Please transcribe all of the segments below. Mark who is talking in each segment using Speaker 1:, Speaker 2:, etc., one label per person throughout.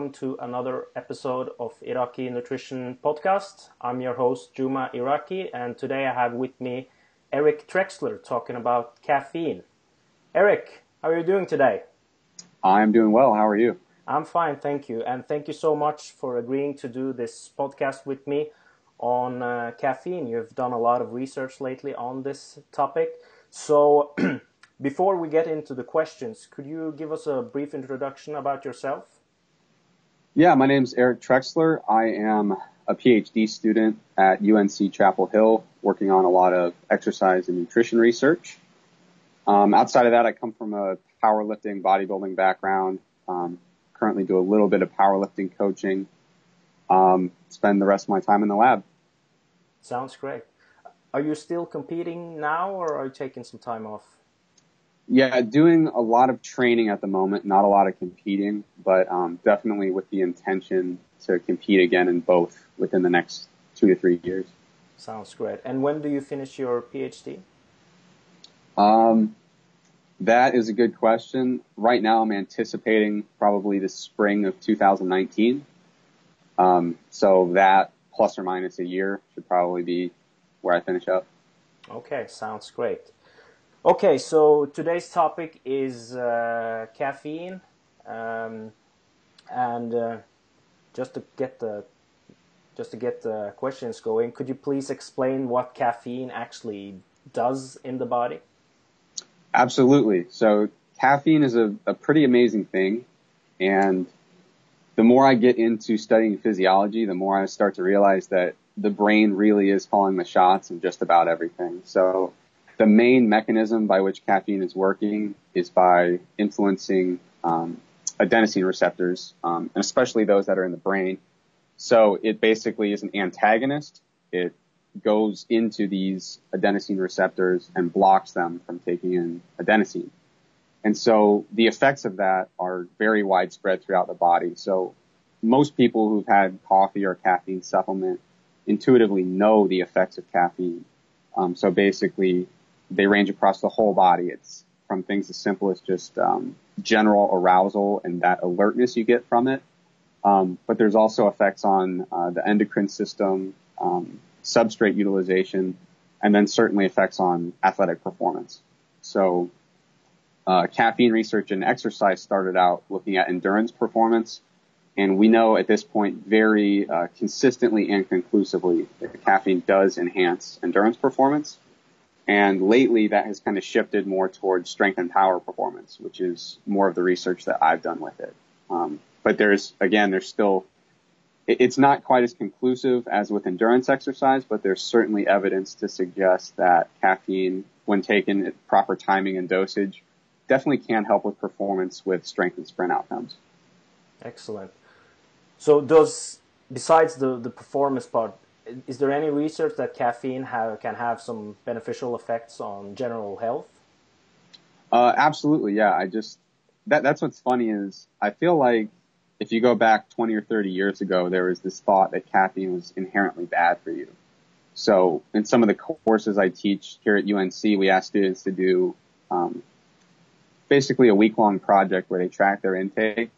Speaker 1: Welcome to another episode of Iraqi Nutrition Podcast. I'm your host Juma Iraqi and today I have with me Eric Trexler talking about caffeine. Eric, how are you doing today?
Speaker 2: I'm doing well. How are you?
Speaker 1: I'm fine, thank you. And thank you so much for agreeing to do this podcast with me on uh, caffeine. You've done a lot of research lately on this topic. So Before we get into the questions, could you give us a brief introduction about yourself?
Speaker 2: Yeah, my name is Eric Trexler. I am a PhD student at UNC Chapel Hill, working on a lot of exercise and nutrition research. Um, outside of that, I come from a powerlifting, bodybuilding background. Um, currently do a little bit of powerlifting coaching. Um, spend the rest of my time in the lab.
Speaker 1: Sounds great. Are you still competing now, or are you taking some time off?
Speaker 2: Yeah, doing a lot of training at the moment, not a lot of competing, but um, definitely with the intention to compete again in both within the next two to three years.
Speaker 1: Sounds great. And when do you finish your PhD?
Speaker 2: Um, that is a good question. Right now, I'm anticipating probably the spring of 2019. Um, so that plus or minus a year should probably be where I finish up.
Speaker 1: Okay, sounds great. Okay, so today's topic is uh, caffeine, um, and uh, just to get the just to get the questions going, could you please explain what caffeine actually does in the body?
Speaker 2: Absolutely. So caffeine is a, a pretty amazing thing, and the more I get into studying physiology, the more I start to realize that the brain really is calling the shots in just about everything. So the main mechanism by which caffeine is working is by influencing um, adenosine receptors, um, and especially those that are in the brain. So it basically is an antagonist. It goes into these adenosine receptors and blocks them from taking in adenosine. And so the effects of that are very widespread throughout the body. So most people who've had coffee or caffeine supplement intuitively know the effects of caffeine. Um, so basically, they range across the whole body. It's from things as simple as just um, general arousal and that alertness you get from it. Um, but there's also effects on uh, the endocrine system, um, substrate utilization, and then certainly effects on athletic performance. So uh, caffeine research and exercise started out looking at endurance performance, and we know at this point very uh, consistently and conclusively that caffeine does enhance endurance performance. And lately that has kind of shifted more towards strength and power performance, which is more of the research that I've done with it. Um, but there's, again, there's still, it's not quite as conclusive as with endurance exercise, but there's certainly evidence to suggest that caffeine, when taken at proper timing and dosage, definitely can help with performance with strength and sprint outcomes.
Speaker 1: Excellent. So does, besides the, the performance part, is there any research that caffeine have, can have some beneficial effects on general health?
Speaker 2: Uh, absolutely, yeah. I just that that's what's funny is I feel like if you go back 20 or 30 years ago, there was this thought that caffeine was inherently bad for you. So in some of the courses I teach here at UNC, we ask students to do um, basically a week long project where they track their intake.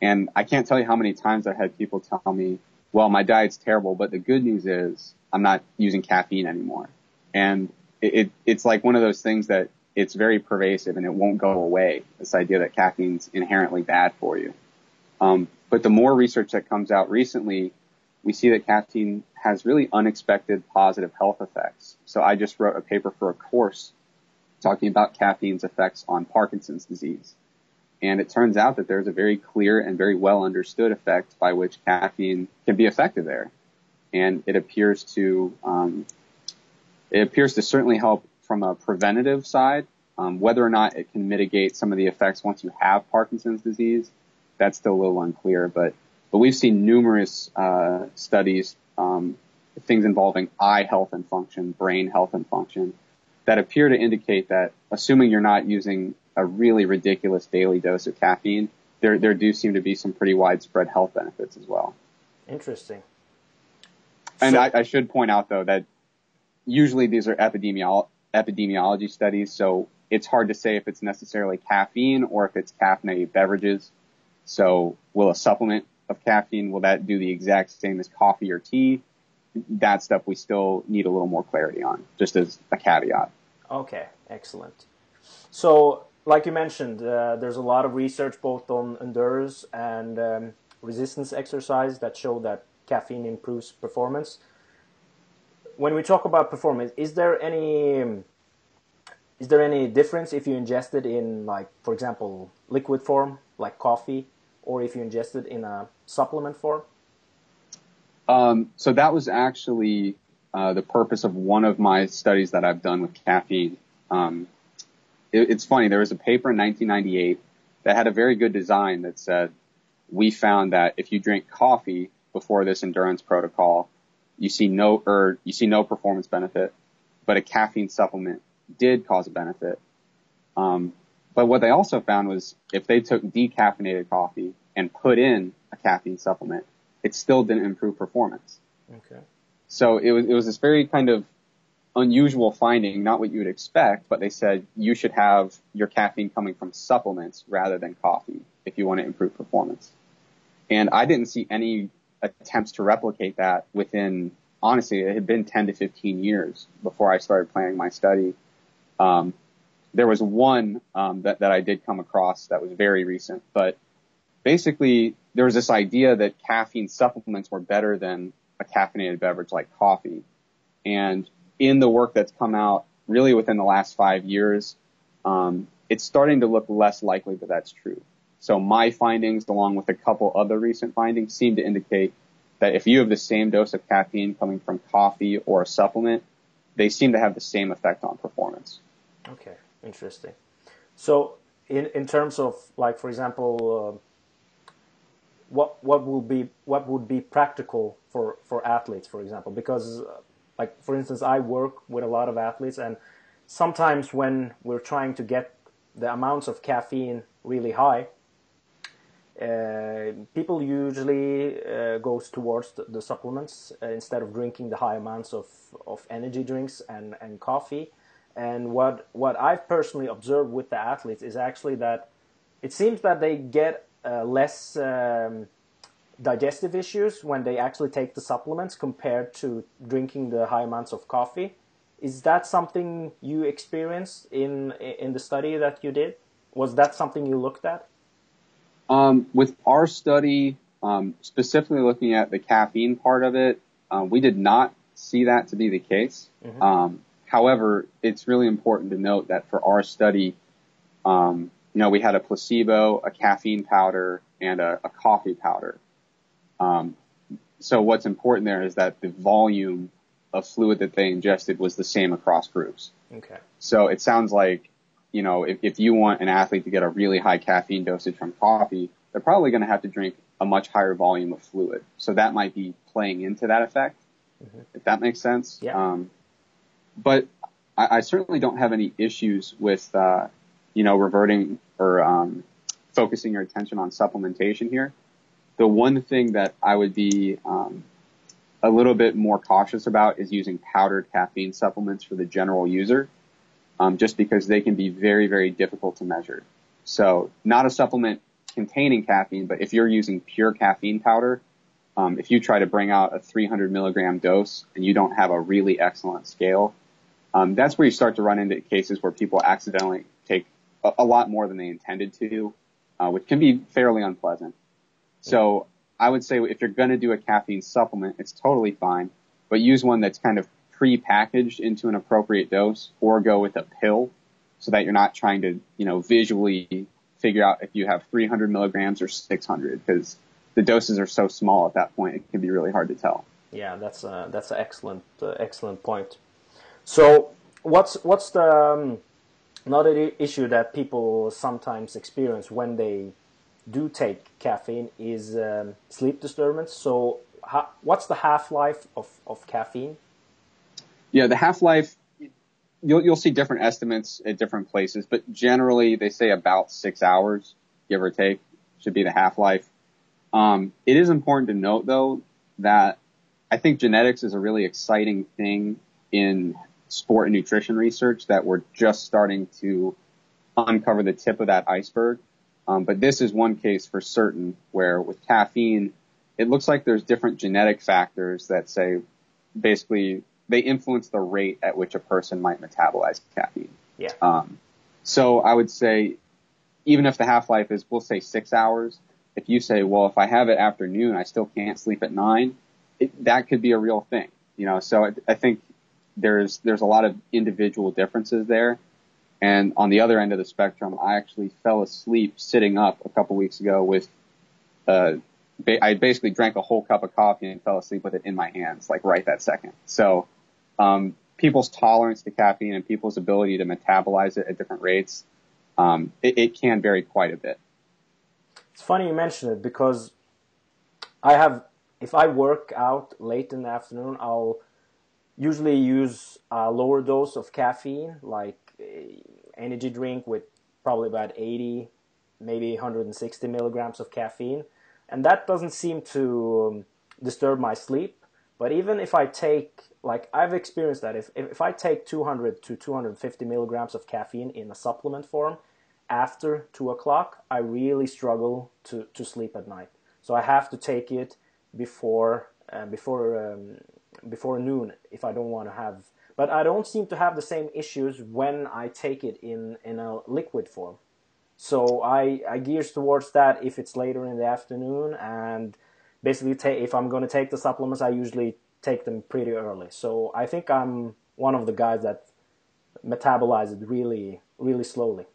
Speaker 2: And I can't tell you how many times I've had people tell me, well, my diet's terrible, but the good news is I'm not using caffeine anymore. And it, it, it's like one of those things that it's very pervasive and it won't go away. This idea that caffeine's inherently bad for you. Um, but the more research that comes out recently, we see that caffeine has really unexpected positive health effects. So I just wrote a paper for a course talking about caffeine's effects on Parkinson's disease. And it turns out that there's a very clear and very well understood effect by which caffeine can be effective there. And it appears to, um, it appears to certainly help from a preventative side. Um, whether or not it can mitigate some of the effects once you have Parkinson's disease, that's still a little unclear. But but we've seen numerous uh, studies, um, things involving eye health and function, brain health and function, that appear to indicate that, assuming you're not using a really ridiculous daily dose of caffeine, there there do seem to be some pretty widespread health benefits as well.
Speaker 1: Interesting.
Speaker 2: And so, I, I, should point out though that usually these are epidemiolo- epidemiology studies, so it's hard to say if it's necessarily caffeine or if it's caffeinated beverages. So will a supplement of caffeine, will that do the exact same as coffee or tea? That stuff we still need a little more clarity on, just as a caveat.
Speaker 1: Okay, excellent. So, like you mentioned, uh, there's a lot of research both on endurance and um, resistance exercise that show that caffeine improves performance. When we talk about performance, is there any is there any difference if you ingest it in like, for example, liquid form like coffee, or if you ingest it in a supplement form?
Speaker 2: Um, so that was actually uh, the purpose of one of my studies that I've done with caffeine. Um, it, it's funny. There was a paper in 1998 that had a very good design that said we found that if you drink coffee before this endurance protocol, you see no or you see no performance benefit, but a caffeine supplement did cause a benefit. Um, but what they also found was if they took decaffeinated coffee and put in a caffeine supplement, it still didn't improve performance.
Speaker 1: Okay.
Speaker 2: So it was it was this very kind of unusual finding, not what you would expect, but they said you should have your caffeine coming from supplements rather than coffee if you want to improve performance. And I didn't see any attempts to replicate that within honestly, it had been 10 to 15 years before I started planning my study. Um, there was one um, that, that I did come across that was very recent, but basically there was this idea that caffeine supplements were better than a caffeinated beverage like coffee. And in the work that's come out really within the last five years, um, it's starting to look less likely that that's true. So my findings, along with a couple other recent findings, seem to indicate that if you have the same dose of caffeine coming from coffee or a supplement, they seem to have the same effect on performance.
Speaker 1: Okay, interesting. So, in in terms of like, for example, uh, what what will be what would be practical for for athletes, for example, because uh, like for instance, I work with a lot of athletes, and sometimes when we're trying to get the amounts of caffeine really high, uh, people usually uh, goes towards the, the supplements uh, instead of drinking the high amounts of, of energy drinks and, and coffee. And what what I've personally observed with the athletes is actually that it seems that they get uh, less um, digestive issues when they actually take the supplements compared to drinking the high amounts of coffee. Is that something you experienced in in the study that you did? Was that something you looked at?
Speaker 2: Um, with our study, um, specifically looking at the caffeine part of it, uh, we did not see that to be the case. Mm-hmm. Um, However, it's really important to note that for our study, um, you know, we had a placebo, a caffeine powder, and a, a coffee powder. Um, so what's important there is that the volume of fluid that they ingested was the same across groups.
Speaker 1: Okay.
Speaker 2: So it sounds like, you know, if, if you want an athlete to get a really high caffeine dosage from coffee, they're probably going to have to drink a much higher volume of fluid. So that might be playing into that effect, mm-hmm. if that makes sense.
Speaker 1: Yeah. Um,
Speaker 2: but I, I certainly don't have any issues with, uh, you know, reverting or um, focusing your attention on supplementation here. The one thing that I would be um, a little bit more cautious about is using powdered caffeine supplements for the general user, um, just because they can be very, very difficult to measure. So not a supplement containing caffeine, but if you're using pure caffeine powder, um, if you try to bring out a 300 milligram dose and you don't have a really excellent scale, um, that's where you start to run into cases where people accidentally take a, a lot more than they intended to, uh, which can be fairly unpleasant. So I would say if you're going to do a caffeine supplement, it's totally fine, but use one that's kind of pre-packaged into an appropriate dose or go with a pill so that you're not trying to, you know, visually figure out if you have 300 milligrams or 600 because the doses are so small at that point, it can be really hard to tell.
Speaker 1: Yeah, that's a, that's an excellent, uh, excellent point. So what's what's the um, another issue that people sometimes experience when they do take caffeine is um, sleep disturbance. So what's the half life of, of caffeine?
Speaker 2: Yeah, the half life. You'll you'll see different estimates at different places, but generally they say about six hours, give or take, should be the half life. Um, it is important to note though that I think genetics is a really exciting thing in sport and nutrition research that we're just starting to uncover the tip of that iceberg. Um, but this is one case for certain where with caffeine, it looks like there's different genetic factors that say basically they influence the rate at which a person might metabolize caffeine.
Speaker 1: Yeah.
Speaker 2: Um, so I would say even if the half life is, we'll say six hours, if you say, well, if I have it afternoon, I still can't sleep at nine, it, that could be a real thing. You know, so I, I think there's there's a lot of individual differences there. And on the other end of the spectrum, I actually fell asleep sitting up a couple weeks ago with, uh, ba- I basically drank a whole cup of coffee and fell asleep with it in my hands, like right that second. So, um, people's tolerance to caffeine and people's ability to metabolize it at different rates, um, it, it can vary quite a bit.
Speaker 1: It's funny you mention it because I have, if I work out late in the afternoon, I'll usually use a lower dose of caffeine, like energy drink with probably about 80, maybe 160 milligrams of caffeine. And that doesn't seem to um, disturb my sleep. But even if I take, like, I've experienced that. If, if I take 200 to 250 milligrams of caffeine in a supplement form after 2 o'clock, I really struggle to, to sleep at night. So I have to take it before, uh, before, um, before noon if I don't want to have but I don't seem to have the same issues when I take it in, in a liquid form. So I, I gears towards that if it's later in the afternoon and basically ta- if I'm going to take the supplements, I usually take them pretty early. So I think I'm one of the guys that metabolize it really, really slowly.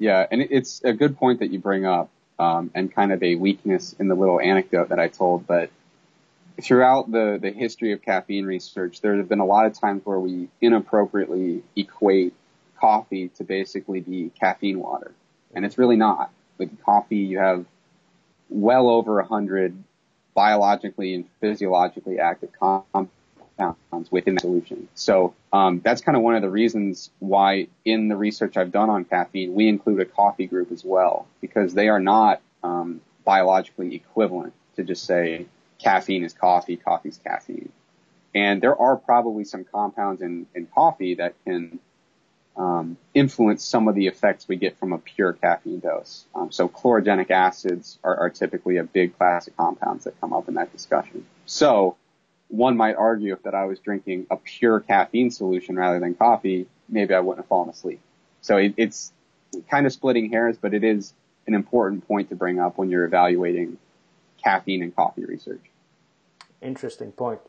Speaker 2: Yeah, and it's a good point that you bring up, um, and kind of a weakness in the little anecdote that I told. But throughout the, the history of caffeine research, there have been a lot of times where we inappropriately equate coffee to basically be caffeine water. And it's really not. With coffee, you have well over a hundred biologically and physiologically active compounds within the solution. So um, that's kind of one of the reasons why in the research I've done on caffeine, we include a coffee group as well, because they are not um, biologically equivalent to just say caffeine is coffee, coffee's caffeine. And there are probably some compounds in, in coffee that can um, influence some of the effects we get from a pure caffeine dose. Um, so chlorogenic acids are, are typically a big class of compounds that come up in that discussion. So one might argue if that I was drinking a pure caffeine solution rather than coffee, maybe I wouldn't have fallen asleep. So it, it's kind of splitting hairs, but it is an important point to bring up when you're evaluating caffeine and coffee research.
Speaker 1: Interesting point.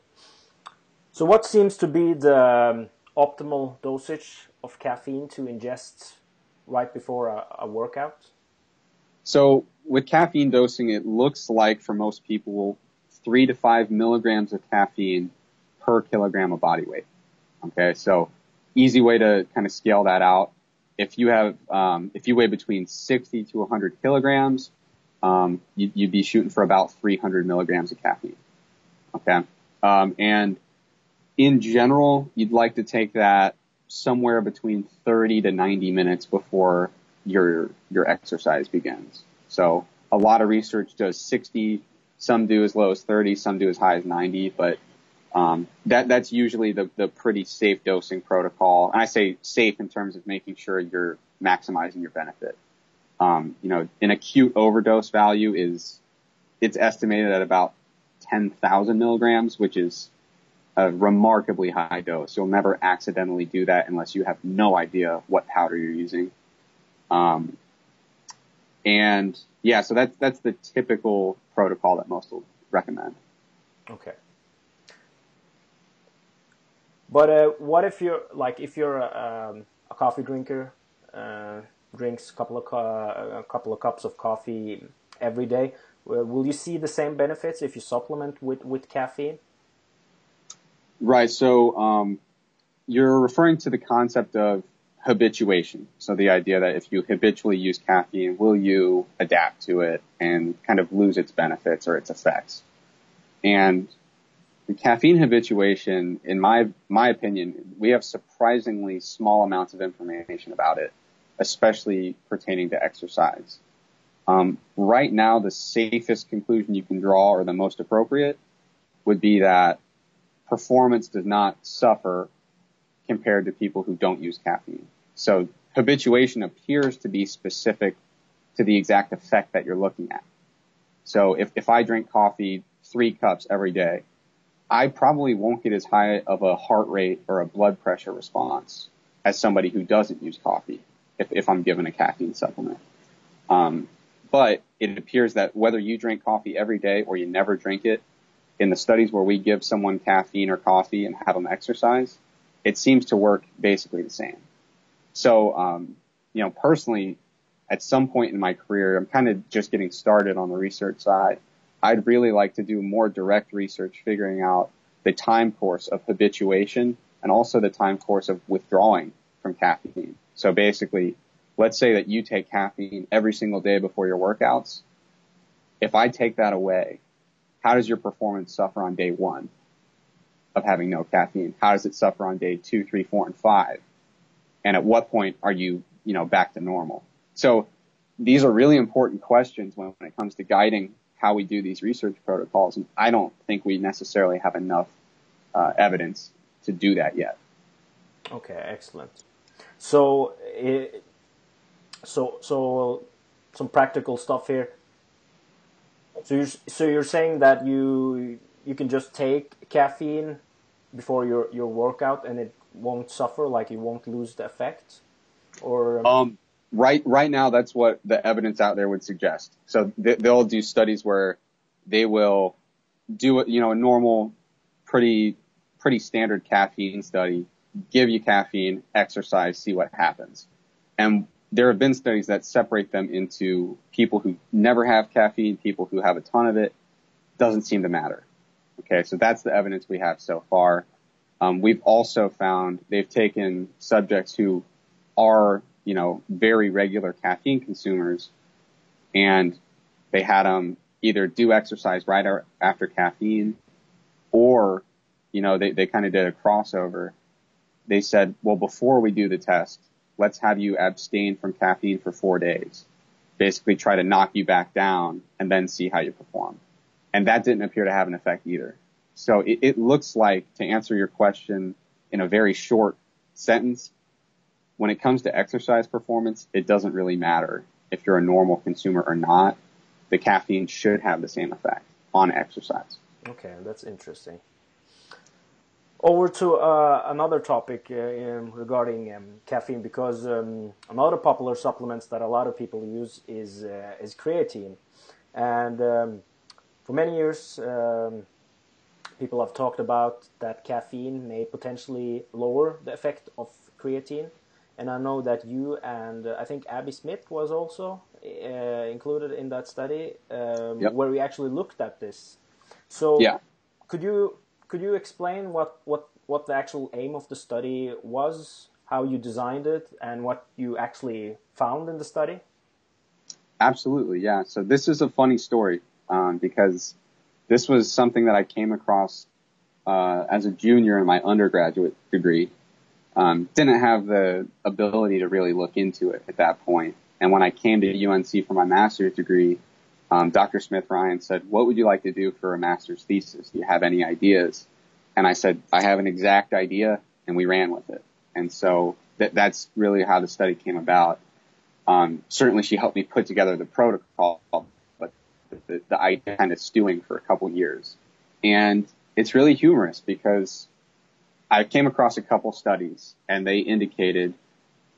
Speaker 1: So, what seems to be the um, optimal dosage of caffeine to ingest right before a, a, workout?
Speaker 2: So, with caffeine dosing, it looks like for most people, three to five milligrams of caffeine per kilogram of body weight. Okay, so easy way to kind of scale that out. If you have, um, if you weigh between 60 to 100 kilograms, um, you, would be shooting for about 300 milligrams of caffeine. Okay. Um, and in general, you'd like to take that somewhere between 30 to 90 minutes before your, your exercise begins. So a lot of research does 60, some do as low as 30, some do as high as 90, but um, that that's usually the the pretty safe dosing protocol. And I say safe in terms of making sure you're maximizing your benefit. Um, you know, an acute overdose value is it's estimated at about 10,000 milligrams, which is a remarkably high dose. You'll never accidentally do that unless you have no idea what powder you're using. Um, and yeah, so that's that's the typical protocol that most will recommend.
Speaker 1: Okay. But uh, what if you're like if you're a, um, a coffee drinker, uh, drinks a couple of a couple of cups of coffee every day? Will you see the same benefits if you supplement with, with caffeine?
Speaker 2: Right. So um, you're referring to the concept of habituation. So the idea that if you habitually use caffeine, will you adapt to it and kind of lose its benefits or its effects? And the caffeine habituation, in my my opinion, we have surprisingly small amounts of information about it, especially pertaining to exercise. Um, right now, the safest conclusion you can draw, or the most appropriate, would be that performance does not suffer compared to people who don't use caffeine. So habituation appears to be specific to the exact effect that you're looking at. So if, if I drink coffee three cups every day, I probably won't get as high of a heart rate or a blood pressure response as somebody who doesn't use coffee if, if I'm given a caffeine supplement. Um, but it appears that whether you drink coffee every day or you never drink it, in the studies where we give someone caffeine or coffee and have them exercise, it seems to work basically the same. So, um, you know, personally, at some point in my career, I'm kind of just getting started on the research side. I'd really like to do more direct research figuring out the time course of habituation and also the time course of withdrawing from caffeine. So basically, let's say that you take caffeine every single day before your workouts. If I take that away, how does your performance suffer on day one of having no caffeine? How does it suffer on day two, three, four, and five? And at what point are you, you know, back to normal? So these are really important questions when, when it comes to guiding how we do these research protocols. And I don't think we necessarily have enough uh, evidence to do that yet.
Speaker 1: Okay, excellent. So, it, so, so some practical stuff here. So you're, so you're saying that you you can just take caffeine before your your workout and it won't suffer, like you won't lose the effect, or
Speaker 2: um, right right now that's what the evidence out there would suggest. So they, they'll do studies where they will do you know, a normal, pretty pretty standard caffeine study, give you caffeine, exercise, see what happens. And there have been studies that separate them into people who never have caffeine, people who have a ton of it. Doesn't seem to matter. Okay, so that's the evidence we have so far. Um, we've also found they've taken subjects who are, you know, very regular caffeine consumers, and they had them either do exercise right after caffeine, or, you know, they, they kind of did a crossover. They said, well, before we do the test, let's have you abstain from caffeine for four days. Basically try to knock you back down and then see how you perform. And that didn't appear to have an effect either. So it, it looks like to answer your question in a very short sentence, when it comes to exercise performance, it doesn't really matter if you're a normal consumer or not. The caffeine should have the same effect on exercise.
Speaker 1: Okay, that's interesting. Over to uh, another topic uh, um, regarding um, caffeine, because um, another popular supplements that a lot of people use is uh, is creatine, and um, for many years, um, people have talked about that caffeine may potentially lower the effect of creatine, and I know that you and uh, I think Abbie Smith was also uh, included in that study um, yep. where we actually looked at this. So, yeah. could you could you explain what, what, what the actual aim of the study was, how you designed it, and what you actually found in the study?
Speaker 2: Absolutely, yeah. So this is a funny story um, because this was something that I came across uh, as a junior in my undergraduate degree. Um, didn't have the ability to really look into it at that point. And when I came to UNC for my master's degree, um, Dr. Smith Ryan said, what would you like to do for a master's thesis? Do you have any ideas? And I said, I have an exact idea and we ran with it. And so that, that's really how the study came about. Um, certainly she helped me put together the protocol, but the, the idea kind of stewing for a couple years. And it's really humorous because I came across a couple studies and they indicated,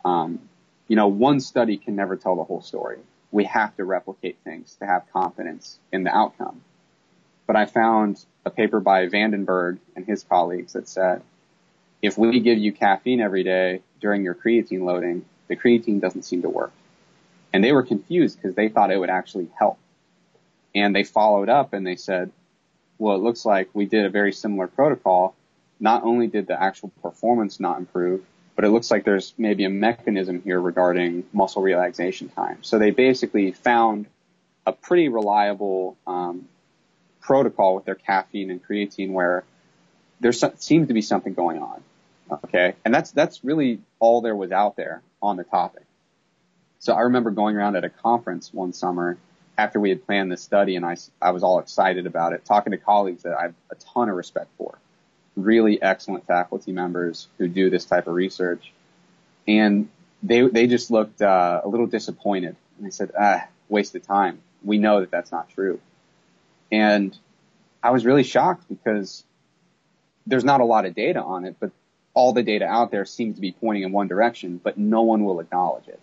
Speaker 2: um, you know, one study can never tell the whole story we have to replicate things to have confidence in the outcome. But I found a paper by Vandenberghe and his colleagues that said, if we give you caffeine every day during your creatine loading, the creatine doesn't seem to work. And they were confused because they thought it would actually help. And they followed up and they said, well, it looks like we did a very similar protocol. Not only did the actual performance not improve, but it looks like there's maybe a mechanism here regarding muscle relaxation time. So they basically found a pretty reliable um, protocol with their caffeine and creatine where there seems to be something going on. Okay, and that's that's really all there was out there on the topic. So I remember going around at a conference one summer after we had planned this study, and I I was all excited about it, talking to colleagues that I have a ton of respect for really excellent faculty members who do this type of research. And they, they just looked uh, a little disappointed And they said, ah, waste of time. We know that that's not true. And I was really shocked because there's not a lot of data on it, but all the data out there seems to be pointing in one direction, but no one will acknowledge it.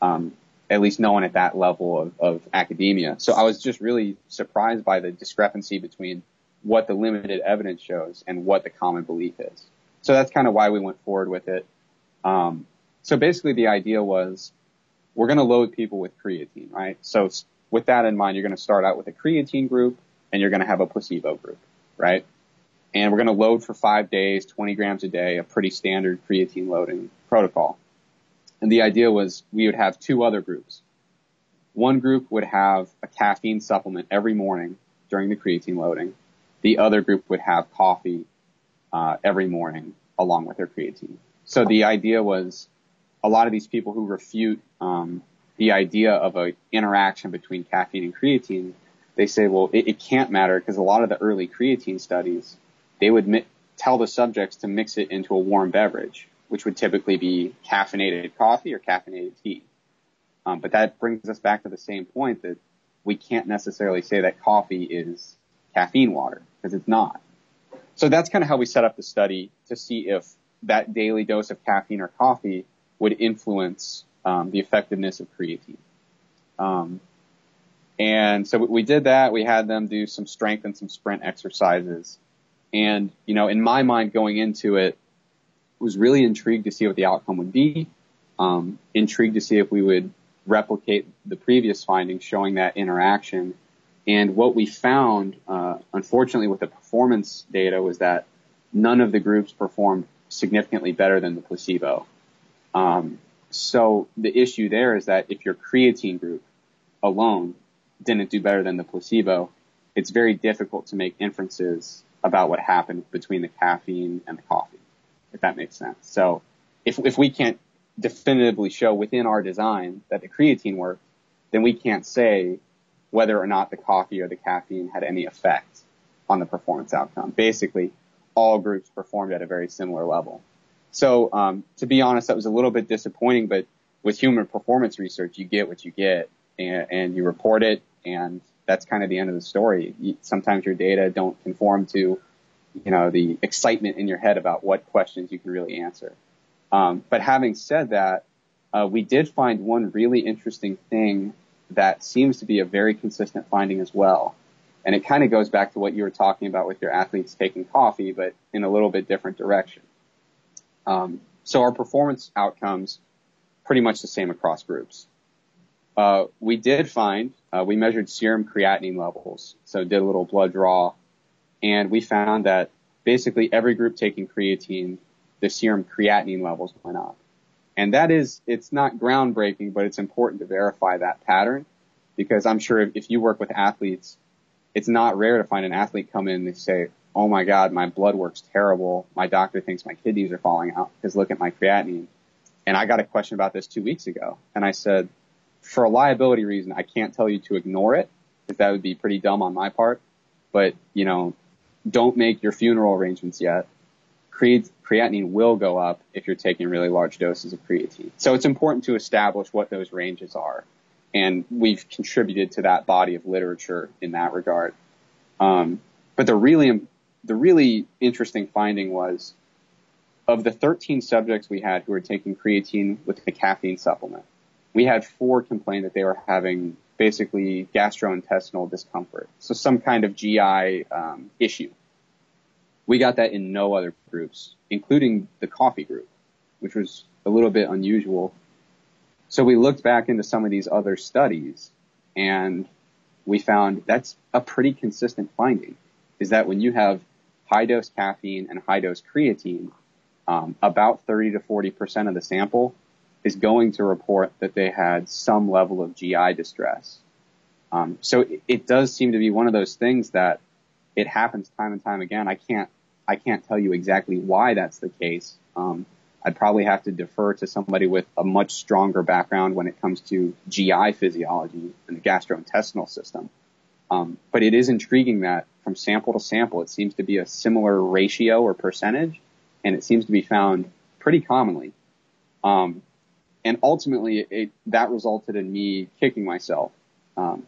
Speaker 2: Um, at least no one at that level of, of academia. So I was just really surprised by the discrepancy between what the limited evidence shows and what the common belief is. So that's kind of why we went forward with it. Um, so basically the idea was we're going to load people with creatine, right? So with that in mind, you're going to start out with a creatine group and you're going to have a placebo group, right? And we're going to load for five days, 20 grams a day, a pretty standard creatine loading protocol. And the idea was we would have two other groups. One group would have a caffeine supplement every morning during the creatine loading. The other group would have coffee uh, every morning along with their creatine. So the idea was a lot of these people who refute um, the idea of an interaction between caffeine and creatine, they say, well, it, it can't matter because a lot of the early creatine studies, they would mi- tell the subjects to mix it into a warm beverage, which would typically be caffeinated coffee or caffeinated tea. Um, but that brings us back to the same point that we can't necessarily say that coffee is caffeine water because it's not. So that's kind of how we set up the study to see if that daily dose of caffeine or coffee would influence um, the effectiveness of creatine. Um, and so we did that. We had them do some strength and some sprint exercises. And, you know, in my mind going into it, was really intrigued to see what the outcome would be. Um, intrigued to see if we would replicate the previous findings showing that interaction. And what we found, uh, unfortunately, with the performance data was that none of the groups performed significantly better than the placebo. Um, so the issue there is that if your creatine group alone didn't do better than the placebo, it's very difficult to make inferences about what happened between the caffeine and the coffee, if that makes sense. So if, if we can't definitively show within our design that the creatine worked, then we can't say whether or not the coffee or the caffeine had any effect on the performance outcome. Basically, all groups performed at a very similar level. So, um, to be honest, that was a little bit disappointing, but with human performance research, you get what you get and, and you report it and that's kind of the end of the story. Sometimes your data don't conform to, you know, the excitement in your head about what questions you can really answer. Um, but having said that, uh, we did find one really interesting thing that seems to be a very consistent finding as well. And it kind of goes back to what you were talking about with your athletes taking coffee, but in a little bit different direction. Um, so our performance outcomes pretty much the same across groups. Uh, we did find uh, we measured serum creatinine levels, so did a little blood draw, and we found that basically every group taking creatine, the serum creatinine levels went up. And that is, it's not groundbreaking, but it's important to verify that pattern because I'm sure if, if you work with athletes, it's not rare to find an athlete come in and say, oh my God, my blood work's terrible. My doctor thinks my kidneys are falling out because look at my creatinine. And I got a question about this two weeks ago. And I said, for a liability reason, I can't tell you to ignore it because that would be pretty dumb on my part. But, you know, don't make your funeral arrangements yet. Creatinine will go up if you're taking really large doses of creatine. So it's important to establish what those ranges are. And we've contributed to that body of literature in that regard. Um, but the really the really interesting finding was of the 13 subjects we had who were taking creatine with the caffeine supplement, we had four complain that they were having basically gastrointestinal discomfort, so some kind of GI um, issue. We got that in no other groups, including the coffee group, which was a little bit unusual. So we looked back into some of these other studies and we found that's a pretty consistent finding is that when you have high dose caffeine and high dose creatine, um, about 30 to 40 percent of the sample is going to report that they had some level of GI distress. Um, so it, it, does seem to be one of those things that it happens time and time again. I can't I can't tell you exactly why that's the case. Um, I'd probably have to defer to somebody with a much stronger background when it comes to GI physiology and the gastrointestinal system. Um, but it is intriguing that from sample to sample, it seems to be a similar ratio or percentage, and it seems to be found pretty commonly. Um, and ultimately it, that resulted in me kicking myself. Um,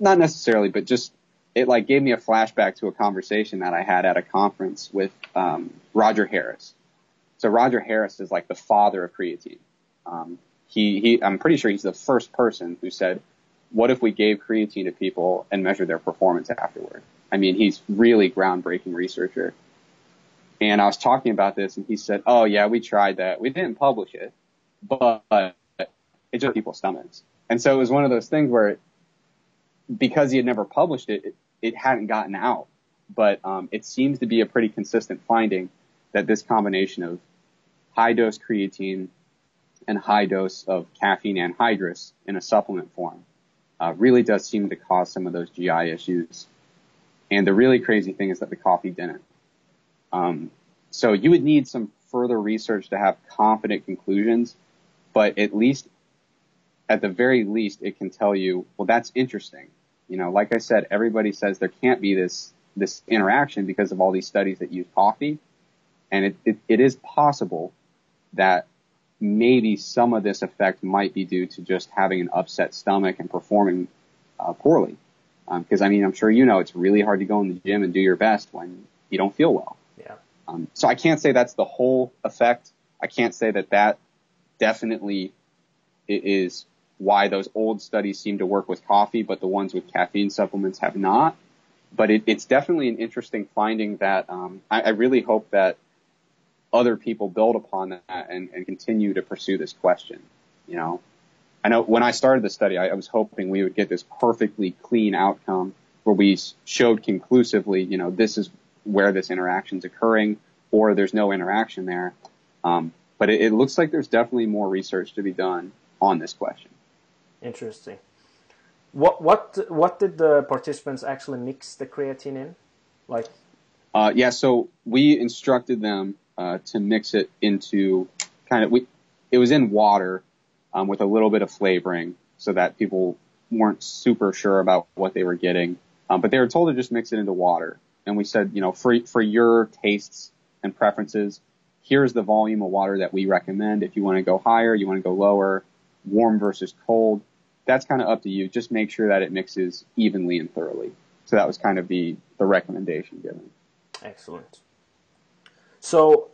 Speaker 2: not necessarily, but just it like gave me a flashback to a conversation that I had at a conference with um, Roger Harris. So Roger Harris is like the father of creatine. Um, he, he, I'm pretty sure he's the first person who said, "What if we gave creatine to people and measured their performance afterward?" I mean, he's really groundbreaking researcher. And I was talking about this, and he said, "Oh yeah, we tried that. We didn't publish it, but it just people's stomachs." And so it was one of those things where, because he had never published it, it, it hadn't gotten out. But um, it seems to be a pretty consistent finding that this combination of high dose creatine and high dose of caffeine anhydrous in a supplement form uh, really does seem to cause some of those GI issues. And the really crazy thing is that the coffee didn't. Um, so you would need some further research to have confident conclusions, but at least, at the very least, it can tell you, well, that's interesting. You know, like I said, everybody says there can't be this this interaction because of all these studies that use coffee, and it, it, it is possible that maybe some of this effect might be due to just having an upset stomach and performing uh, poorly. Because um, I mean, I'm sure you know it's really hard to go in the gym and do your best when you don't feel well.
Speaker 1: Yeah.
Speaker 2: Um, so I can't say that's the whole effect. I can't say that that definitely is why those old studies seem to work with coffee, but the ones with caffeine supplements have not. But it, it's definitely an interesting finding that um, I, I really hope that other people build upon that and, and continue to pursue this question. You know, I know when I started the study, I, I was hoping we would get this perfectly clean outcome where we showed conclusively, you know, this is where this interaction is occurring, or there's no interaction there. Um, but it, it looks like there's definitely more research to be done on this question.
Speaker 1: Interesting. What what what did the participants actually mix the creatine in? Like,
Speaker 2: uh, yeah. So we instructed them uh, to mix it into kind of we. It was in water um, with a little bit of flavoring, so that people weren't super sure about what they were getting. Um, but they were told to just mix it into water. And we said, you know, for for your tastes and preferences, here's the volume of water that we recommend. If you want to go higher, you want to go lower, warm versus cold, that's kind of up to you. Just make sure that it mixes evenly and thoroughly. So that was kind of the the recommendation given.
Speaker 1: Excellent. So,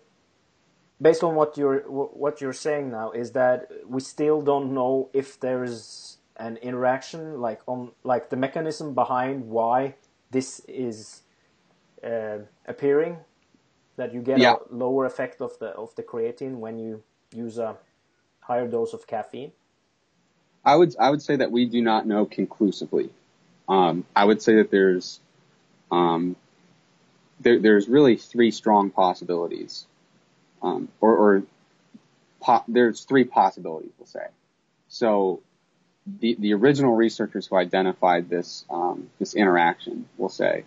Speaker 1: based on what you're what you're saying now, is that we still don't know if there's an interaction, like on like the mechanism behind why this is uh, appearing, that you get yeah. a lower effect of the of the creatine when you use a higher dose of caffeine.
Speaker 2: I would I would say that we do not know conclusively. Um, I would say that there's um, there, there's really three strong possibilities, um, or, or po- there's three possibilities, we'll say. So the, the original researchers who identified this um, this interaction, we'll say,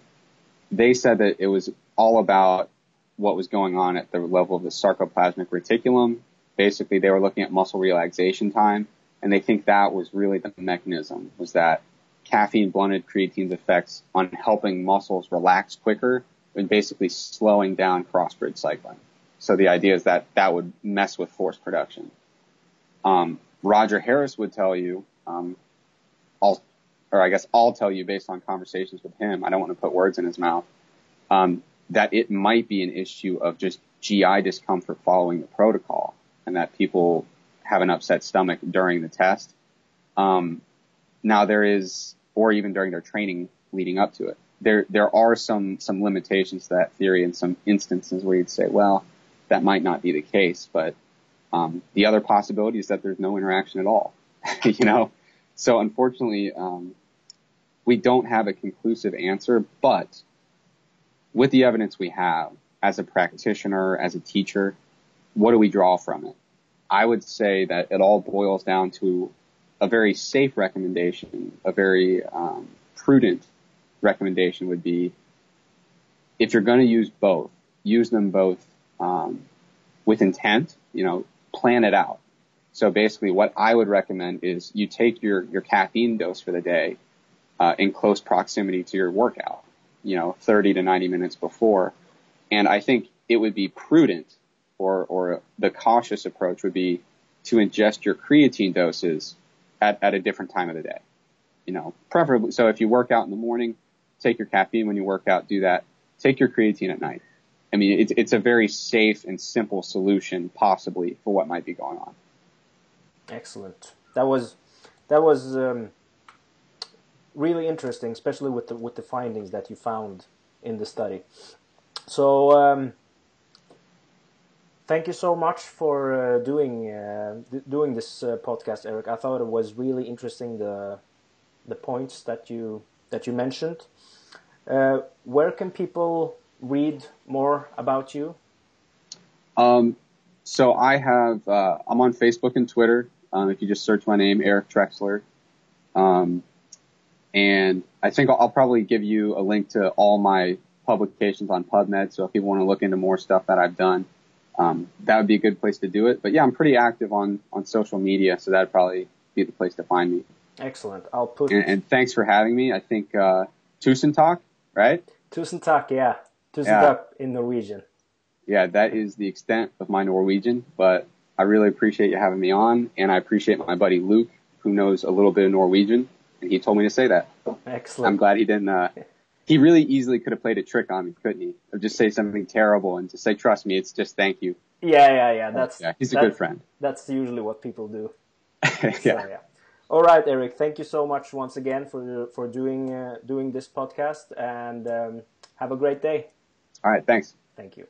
Speaker 2: they said that it was all about what was going on at the level of the sarcoplasmic reticulum. Basically, they were looking at muscle relaxation time, and they think that was really the mechanism was that caffeine blunted creatine's effects on helping muscles relax quicker and basically slowing down cross-bridge cycling. So the idea is that that would mess with force production. Um, Roger Harris would tell you, um, I'll, or I guess I'll tell you based on conversations with him. I don't want to put words in his mouth. Um, that it might be an issue of just GI discomfort following the protocol, and that people have an upset stomach during the test. Um, now there is, or even during their training leading up to it there there are some some limitations to that theory in some instances where you'd say, well, that might not be the case, but um, the other possibility is that there's no interaction at all. you know, so unfortunately, um, we don't have a conclusive answer. But with the evidence we have, as a practitioner, as a teacher, what do we draw from it? I would say that it all boils down to a very safe recommendation, a very um, prudent recommendation would be if you're going to use both, use them both um, with intent. You know, plan it out. So basically, what I would recommend is you take your your caffeine dose for the day uh, in close proximity to your workout. You know, 30 to 90 minutes before, and I think it would be prudent, or or the cautious approach would be to ingest your creatine doses at, at a different time of the day. You know, preferably, so if you work out in the morning, take your caffeine when you work out, do that. Take your creatine at night. I mean, it's, it's a very safe and simple solution possibly for what might be going on.
Speaker 1: Excellent. That was, that was, um, really interesting, especially with the, with the findings that you found in the study. So, um, thank you so much for uh, doing uh, doing this uh, podcast, Eric. I thought it was really interesting the the points that you that you mentioned. Where can people read more about you?
Speaker 2: Um, so I have uh, I'm on Facebook and Twitter. Um, if you just search my name, Eric Trexler. Um, and I think I'll, I'll probably give you a link to all my publications on PubMed. So if you want to look into more stuff that I've done, um, that would be a good place to do it. But yeah, I'm pretty active on, on social media, so that'd probably be the place to find me.
Speaker 1: Excellent. I'll put.
Speaker 2: And, and thanks for having me. I think uh, Tusen takk, right?
Speaker 1: Tusen takk, yeah. Tusen yeah. Talk in Norwegian.
Speaker 2: Yeah, that is the extent of my Norwegian, but I really appreciate you having me on, and I appreciate my buddy Luke, who knows a little bit of Norwegian, and he told me to say that.
Speaker 1: Excellent.
Speaker 2: I'm glad he didn't. Uh, he really easily could have played a trick on me, couldn't he? Of just say something terrible and just say, "Trust me, it's just thank you."
Speaker 1: Yeah, yeah, yeah. That's
Speaker 2: yeah. He's a good friend.
Speaker 1: That's usually what people do.
Speaker 2: yeah. So, yeah.
Speaker 1: All right, Eric. Thank you so much once again for for doing uh, doing this podcast, and um, have a great day.
Speaker 2: All right. Thanks.
Speaker 1: Thank you.